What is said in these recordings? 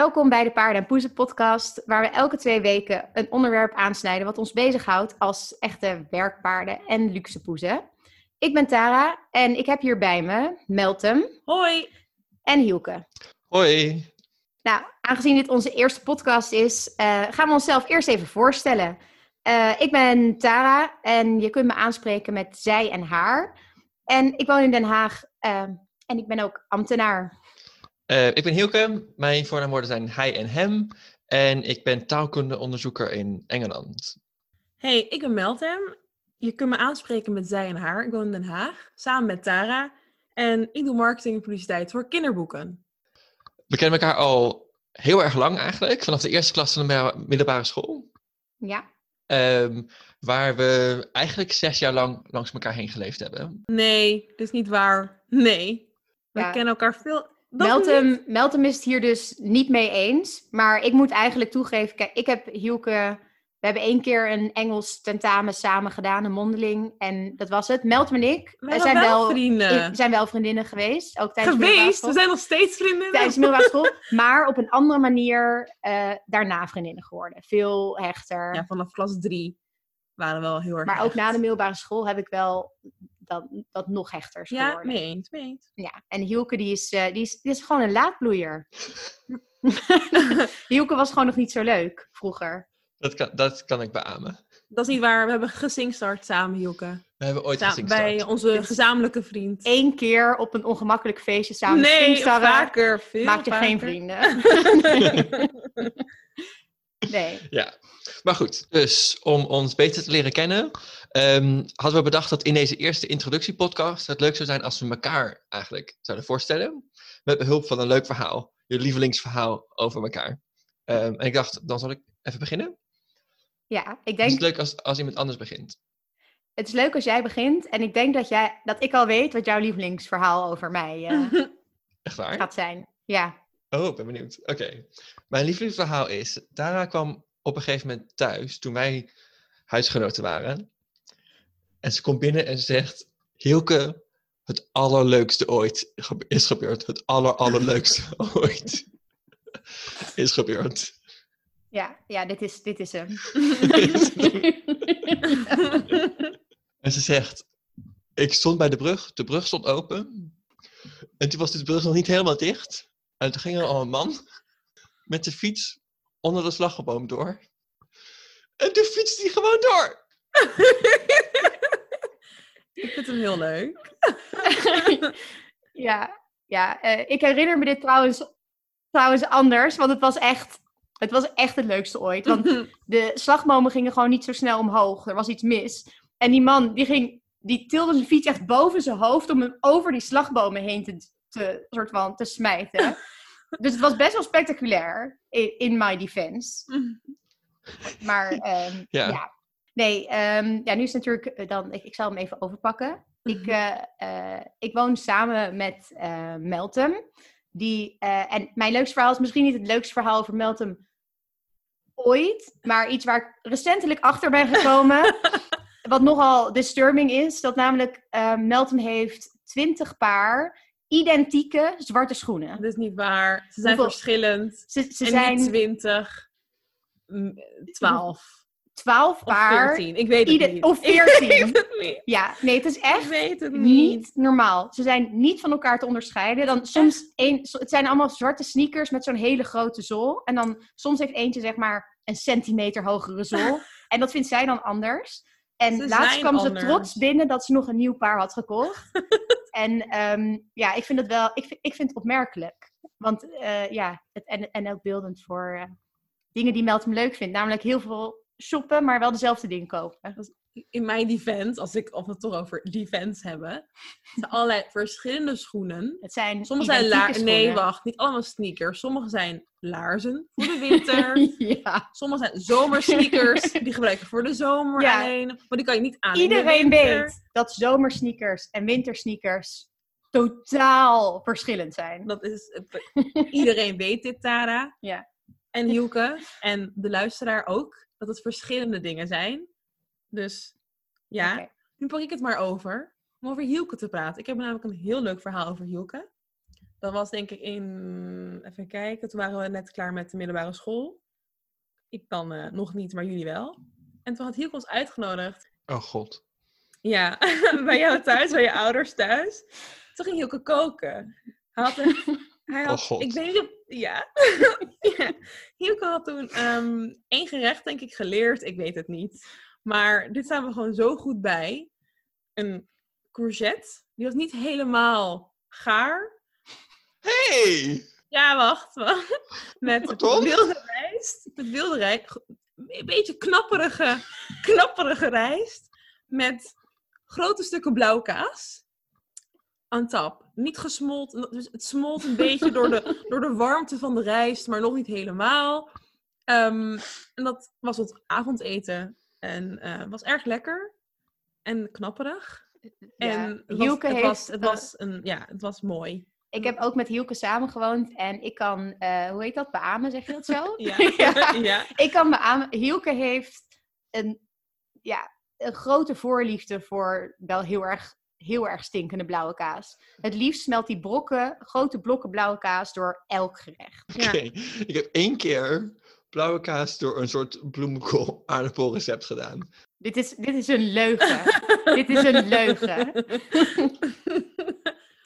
Welkom bij de Paarden en Poezen podcast, waar we elke twee weken een onderwerp aansnijden wat ons bezighoudt als echte werkpaarden en luxe poezen. Ik ben Tara en ik heb hier bij me Meltem Hoi. en Hielke. Hoi. Nou, aangezien dit onze eerste podcast is, eh, gaan we onszelf eerst even voorstellen. Eh, ik ben Tara en je kunt me aanspreken met zij en haar. En ik woon in Den Haag eh, en ik ben ook ambtenaar. Eh, ik ben Hielke. Mijn voornaamwoorden zijn hij en hem. En ik ben taalkundeonderzoeker in Engeland. Hey, ik ben Meltem. Je kunt me aanspreken met zij en haar. Ik woon in Den Haag, samen met Tara. En ik doe marketing en publiciteit voor kinderboeken. We kennen elkaar al heel erg lang eigenlijk. Vanaf de eerste klas van de mi- middelbare school. Ja, Ehm, waar we eigenlijk zes jaar lang langs elkaar heen geleefd hebben. Nee, dat is niet waar. Nee. We Ja. kennen elkaar veel... Meltem, Meltem is het hier dus niet mee eens. Maar ik moet eigenlijk toegeven, kijk, ik heb Hielke... We hebben één keer een Engels tentamen samen gedaan, een mondeling. En dat was het. Meltem en ik We zijn wel vrienden. zijn wel vriendinnen geweest. Ook tijdens Geweest? We zijn nog steeds vrienden. Tijdens de middelbare school. Maar op een andere manier eh, daarna vriendinnen geworden. Veel hechter. Ja, vanaf klas drie waren we wel heel erg maar ook na de middelbare school heb ik wel dat, dat nog hechters Ja, geworden. mee eens, mee eens. Ja, en Hielke die is, eh, die is, die is gewoon een laadbloeier. Hielke was gewoon nog niet zo leuk vroeger. Dat kan, dat kan ik beamen. Dat is niet waar. We hebben gesingstart samen, Hielke. We hebben ooit gezien bij onze gezamenlijke vriend. Eén keer op een ongemakkelijk feestje samen nee, vaker. Veel maak je geen vrienden. nee. Ja, maar goed. Dus om ons beter te leren kennen, ehm, hadden we bedacht dat in deze eerste introductiepodcast het leuk zou zijn als we elkaar eigenlijk zouden voorstellen. Met behulp van een leuk verhaal. Je lievelingsverhaal over elkaar. Ehm, en ik dacht, dan zal ik even beginnen. Ja, ik Het denk is leuk als, als iemand anders begint. het is leuk als jij begint. En ik denk dat, jij, dat ik al weet wat jouw lievelingsverhaal over mij eh, Echt waar? gaat zijn. Ja. Oh, ben benieuwd. Oké. Mijn lievelingsverhaal is, Tara kwam op een gegeven moment thuis toen wij huisgenoten waren. En ze komt binnen en ze zegt, Hielke, het allerleukste ooit is gebeurd. Het aller, allerleukste ooit is gebeurd. Ja, ja dit, is, dit is hem. En ze zegt, ik stond bij de brug, de brug stond open. En toen was de brug nog niet helemaal dicht. En toen ging er al een man met de fiets onder de slagboom door. En toen fietste hij gewoon door. ik vind hem heel leuk. ja, ja eh, ik herinner me dit trouwens, trouwens anders, want het was echt... Het was echt het leukste ooit. Want de slagbomen gingen gewoon niet zo snel omhoog. Er was iets mis. En die man, die, ging, die tilde zijn fiets echt boven zijn hoofd om hem over die slagbomen heen te, te, soort van, te smijten. dus het was best wel spectaculair, in, in my defense. Maar ehm, ja. Ja. Nee, ehm, ja, nu is het natuurlijk eh, dan... Ik, ik zal hem even overpakken. Ik, eh, eh, ik woon samen met eh Meltem. Die, eh, en mijn leukste verhaal is misschien niet het leukste verhaal over Meltem ooit. Maar iets waar ik recentelijk achter ben gekomen. wat nogal disturbing is. Dat namelijk eh, Meltem heeft 20 paar identieke zwarte schoenen. Dat is niet waar. Ze zijn Hoeveel- verschillend. Ze, ze en zijn niet 20, 12 12 of paar. 14. Ik weet het Ieder- niet. of Ik 14. weet het niet. Ja, nee, het is echt weet het niet. niet normaal. Ze zijn niet van elkaar te onderscheiden. Dan soms een, het zijn allemaal zwarte sneakers met zo'n hele grote zool. En dan soms heeft eentje zeg maar een centimeter hogere zool. en dat vindt zij dan anders. En Ze laatst kwam ze trots binnen dat ze nog een nieuw paar had gekocht. en ehm, ja, ik vind het wel, ik ik vind het opmerkelijk. Want eh, ja, het, en, en ook beeldend voor eh, dingen die Meltem leuk vindt. Namelijk heel veel shoppen, maar wel dezelfde dingen kopen. In mijn defense, als ik of we het toch over defense hebben, zijn allerlei verschillende schoenen. Het zijn Sommige zijn laarzen. Nee, wacht. Niet allemaal sneakers. Sommige zijn laarzen voor de winter. ja. Sommige zijn zomersneakers. Die gebruik je voor de zomer Ja. alleen. Maar die kan je niet aan Iedereen weet dat zomersneakers en wintersneakers totaal verschillend zijn. Dat is iedereen weet dit, Tara. Ja. En Hielke. En de luisteraar ook. Dat het verschillende dingen zijn. Dus ja, nu pak ik het maar over. Om over Hielke te praten. Ik heb namelijk een heel leuk verhaal over Hielke. Dat was denk ik in, even kijken, toen waren we net klaar met de middelbare school. Ik dan eh, nog niet, maar jullie wel. En toen had Hielke ons uitgenodigd. Oh god. Ja, bij jou thuis, bij je ouders thuis. Toen ging Hielke koken. Hij had, een- hij had Oh, God. ik weet niet of, ja. ja. Hielke had toen ehm, één gerecht denk ik geleerd, ik weet het niet. Maar dit staan we gewoon zo goed bij. Een courgette, die was niet helemaal gaar. Hey! Ja, wacht. wacht. Met wilde rijst. Met wilde rijst. Een beetje knapperige, knapperige rijst. Met grote stukken blauwkaas. Aan tap. Niet gesmolten. Dus het smolt een beetje door de, door de warmte van de rijst, maar nog niet helemaal. Ehm, en dat was het avondeten. En eh, was erg lekker. En knapperig. En het was, Hielke het, heeft, was, het, eh, was een, ja, het was mooi. Ik heb ook met Hielke samengewoond en ik kan, eh, hoe heet dat, beamen, zeg je dat zo? Ja. Ja. ja. Ik kan beamen, Hielke heeft een, ja, een grote voorliefde voor wel heel erg, heel erg stinkende blauwe kaas. Het liefst smelt die brokken, grote blokken blauwe kaas door elk gerecht. Oké, ik heb één keer blauwe kaas door een soort bloemenkool aardappelrecept gedaan. Dit is, dit is een leugen. dit is een leugen.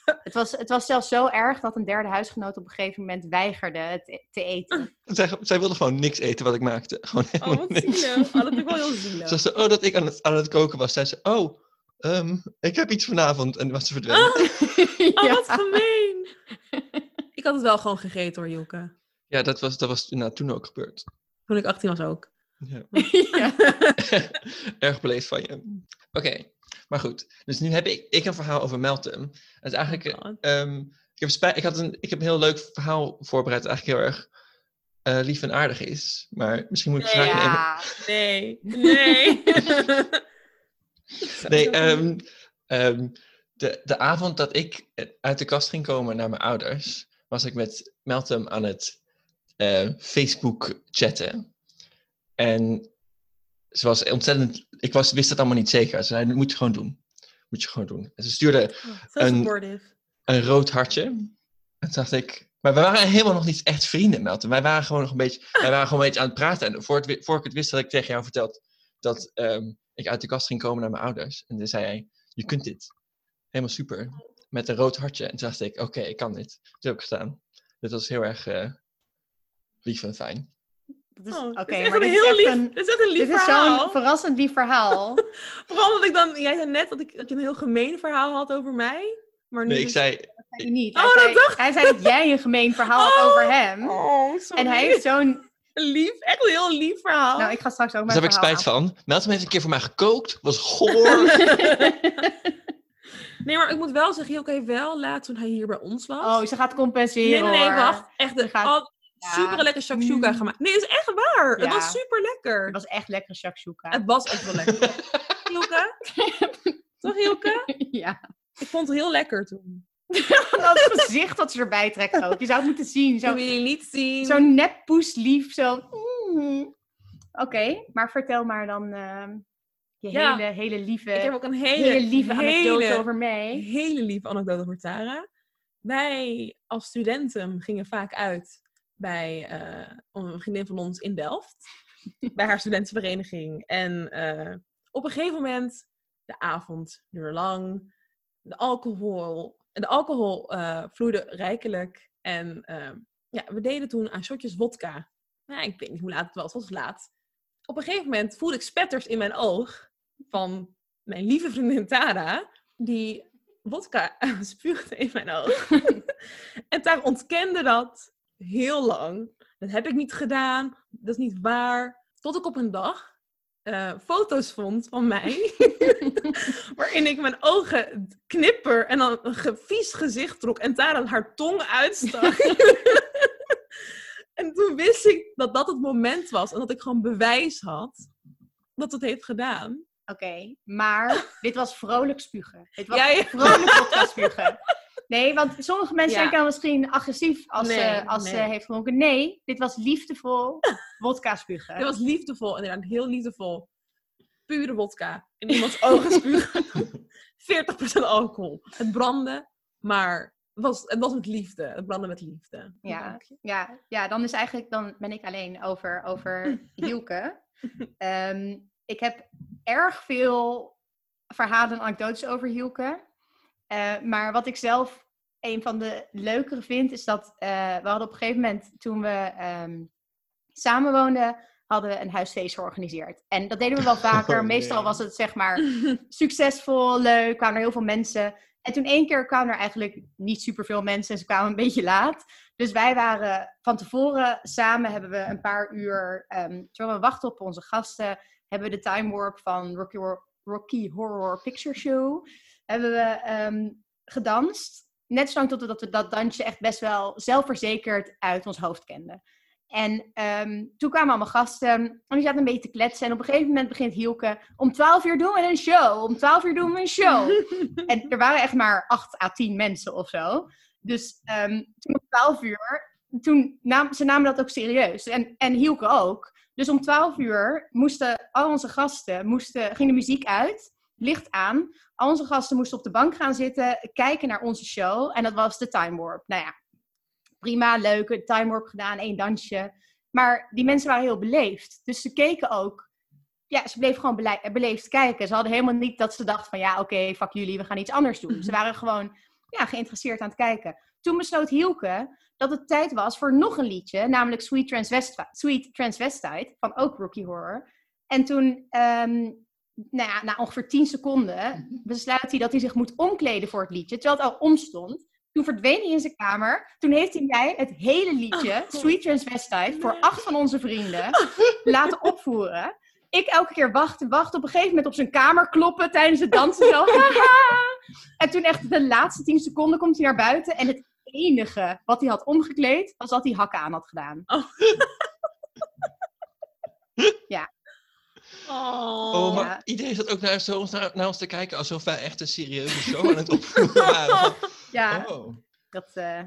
Het was, het was zelfs zo erg dat een derde huisgenoot op een gegeven moment weigerde het te eten. Zij, zij wilde gewoon niks eten wat ik maakte. Gewoon Oh, helemaal wat niks. zielig. Oh, dat vind ik wel heel Ze zielig. zei, ze, oh, dat ik aan het, aan het koken was. Zei ze, oh, ehm, ik heb iets vanavond. En was ze verdwenen. Oh, Ja. wat gemeen. Ik had het wel gewoon gegeten hoor, Joke. Ja, dat was, dat was nou, toen ook gebeurd. Toen ik 18 was ook. Ja. Ja. Erg beleefd van je. Oké, maar goed. Dus nu heb ik, ik een verhaal over Meltem. Het is eigenlijk... Oh ehm, ik, heb spijt, ik, had een, ik heb een heel leuk verhaal voorbereid. Dat eigenlijk heel erg eh, lief en aardig is. Maar misschien moet ik Nee, vragen nemen. Ja. Nee, nee. Nee, ehm, ehm, de, de avond dat ik uit de kast ging komen naar mijn ouders, was ik met Meltem aan het eh, Facebook chatten. En ze was ontzettend, ik was, wist het allemaal niet zeker. Ze zei, dat moet je gewoon doen. Moet je gewoon doen. En ze stuurde Zo Een- een rood hartje. En toen dacht ik, maar we waren helemaal nog niet echt vrienden, Meltem. Wij waren gewoon nog een beetje, wij waren gewoon een beetje aan het praten. En voor, het, voor ik het wist, had ik tegen jou verteld dat ehm, ik uit de kast ging komen naar mijn ouders. En toen zei hij, je kunt dit. Helemaal super. Met een rood hartje. En toen dacht ik, oké, ik kan dit. Dat heb ik gedaan. Dat was heel erg eh, lief en fijn. Dat is- Oh, Oké, dit is echt maar een dit is heel echt lief, een, dit is echt een lief dit is verhaal. zo'n verrassend lief verhaal. Vooral omdat ik dan, jij zei net dat, ik, dat je een heel gemeen verhaal had over mij. Maar nu Nee, ik dus- zei, Zei hij niet. Oh, Hij, dat zei, dacht hij zei dat jij een gemeen verhaal had Oh. over hem. Oh, sorry. En hij heeft zo'n... Lief, echt een heel lief verhaal. Nou, ik ga straks ook daar mijn heb ik verhaal spijt van. Meltem heeft een keer voor mij gekookt. Was goor. Nee, maar ik moet wel zeggen, heeft wel laat toen hij hier bij ons was. Oh, ze gaat compenseren nee, nee, wacht. Echt, de, gaat- al. Super lekker shakshuka Mm. gemaakt. Nee, dat is echt waar. Het was super lekker. Het was echt lekker shakshuka. Het was echt wel lekker. Hilke? Toch, Hilke? Ja. Ik vond het heel lekker toen. Dat gezicht dat ze erbij trekt ook. Je zou het moeten zien. Zo wil je niet zien. Zo'n nep poeslief. Zo. Mm. Oké, maar vertel maar dan ehm, je Ja. hele, hele lieve, Ik heb ook een hele, hele lieve anekdote over mij. hele lieve anekdote over Tara. Wij als studenten gingen vaak uit bij eh, een vriendin van ons in Delft. bij haar studentenvereniging. En eh, op een gegeven moment, de avond duurde lang. De alcohol, de alcohol eh, vloeide rijkelijk. En ja, we deden toen aan shotjes wodka. Nou, ik weet niet hoe laat het was, het was laat. Op een gegeven moment voelde ik spetters in mijn oog van mijn lieve vriendin Tara, die wodka spuugde in mijn oog. en Tara ontkende dat heel lang. Dat heb ik niet gedaan, dat is niet waar. Tot ik op een dag eh, foto's vond van mij, waarin ik mijn ogen knipper en dan een ge- vies gezicht trok en Tara haar tong uitstak. en toen wist ik dat dat het moment was en dat ik gewoon bewijs had dat het heeft gedaan. Oké, maar dit was vrolijk spugen. Dit was Ja, ja. vrolijk podcast spugen. Nee, want sommige mensen Ja. denken dan misschien agressief als, Nee, ze, als ze nee. heeft gedronken. Nee, dit was liefdevol wodka spugen. Het was liefdevol, inderdaad, heel liefdevol. Pure wodka in iemands ogen spugen. 40% alcohol. Het brandde, maar was, het was met liefde. Het brandde met liefde. Ja. Ja, ja, dan is eigenlijk, dan ben ik alleen over, over Hielke. Ehm, ik heb erg veel verhalen en anekdotes over Hielke. Eh, maar wat ik zelf een van de leukere vind, is dat eh, we hadden op een gegeven moment, toen we ehm samenwoonden, hadden we een huisfeest georganiseerd. En dat deden we wel vaker. Oh, Meestal nee. was het zeg maar succesvol, leuk, kwamen er heel veel mensen. En toen één keer kwamen er eigenlijk niet superveel mensen en ze kwamen een beetje laat. Dus wij waren van tevoren samen, hebben we een paar uur, ehm, terwijl we wachten op onze gasten, hebben we de time warp van Rocky, Rocky Horror Picture Show, hebben we ehm, gedanst. Net zolang tot we dat we dansje echt best wel zelfverzekerd uit ons hoofd kenden. En ehm, toen kwamen allemaal gasten en die zaten een beetje te kletsen. En op een gegeven moment begint Hielke, om 12 uur doen we een show. Om 12 uur doen we een show. En er waren echt maar 8 à 10 mensen of zo. Dus ehm, toen om 12 uur, toen nam, ze namen dat ook serieus. En, en Hielke ook. Dus om 12 uur moesten al onze gasten, moesten, ging de muziek uit, licht aan. Al onze gasten moesten op de bank gaan zitten, kijken naar onze show. En dat was de Time Warp. Nou ja, prima, leuk, een Time Warp gedaan, één dansje. Maar die mensen waren heel beleefd. Dus ze keken ook ja, ze bleef gewoon bele- beleefd kijken. Ze hadden helemaal niet dat ze dachten van ja, oké, fuck jullie, we gaan iets anders doen. Ze waren gewoon ja, geïnteresseerd aan het kijken. Toen besloot Hielke dat het tijd was voor nog een liedje, namelijk Sweet, Transvesti- Sweet Transvestite van ook Rocky Horror. En toen, ehm, nou ja, na ongeveer 10 seconden, besluit hij dat hij zich moet omkleden voor het liedje, terwijl het al omstond. Toen verdween hij in zijn kamer. Toen heeft hij mij het hele liedje, Sweet Transvestite, voor acht van onze vrienden laten opvoeren. Ik elke keer wachten, wachten. Op een gegeven moment op zijn kamer kloppen tijdens het dansen. Zo. En toen echt de laatste tien seconden komt hij naar buiten. En het enige wat hij had omgekleed, was dat hij hakken aan had gedaan. Oh, Oh, maar ja. iedereen zat ook naar, zo, naar, naar ons te kijken alsof wij echt een serieuze show aan het opvoeren waren. Ja, Oh. dat, eh,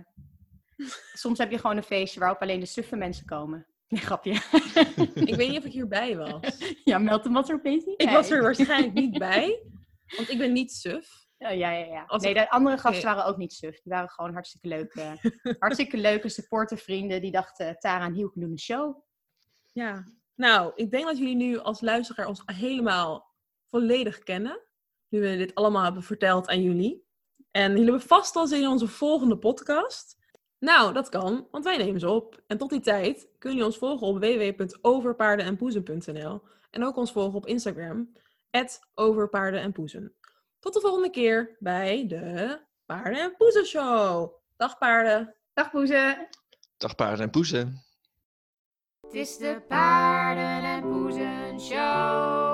soms heb je gewoon een feestje waarop alleen de suffe mensen komen. Nee, grapje. Ik weet niet of ik hierbij was. Ja, meld hem wat er opeens niet Ik bij. was er waarschijnlijk niet bij, want ik ben niet suf. Oh, ja, ja, ja. Als Nee, de andere gasten waren ook niet suf. Die waren gewoon hartstikke leuke, hartstikke leuke supporter vrienden. Die dachten, Tara en Hielke doen een show. Ja. Nou, ik denk dat jullie nu als luisteraar ons helemaal volledig kennen. Nu we dit allemaal hebben verteld aan jullie. En jullie hebben vast al zin in onze volgende podcast. Nou, dat kan, want wij nemen ze op. En tot die tijd kun je ons volgen op www.overpaardenenpoezen.nl en ook ons volgen op Instagram, overpaardenenpoezen. Tot de volgende keer bij de Paarden en Poezen Show. Dag paarden! Dag poezen! Dag paarden en poezen. Het is de paarden- en poezenshow.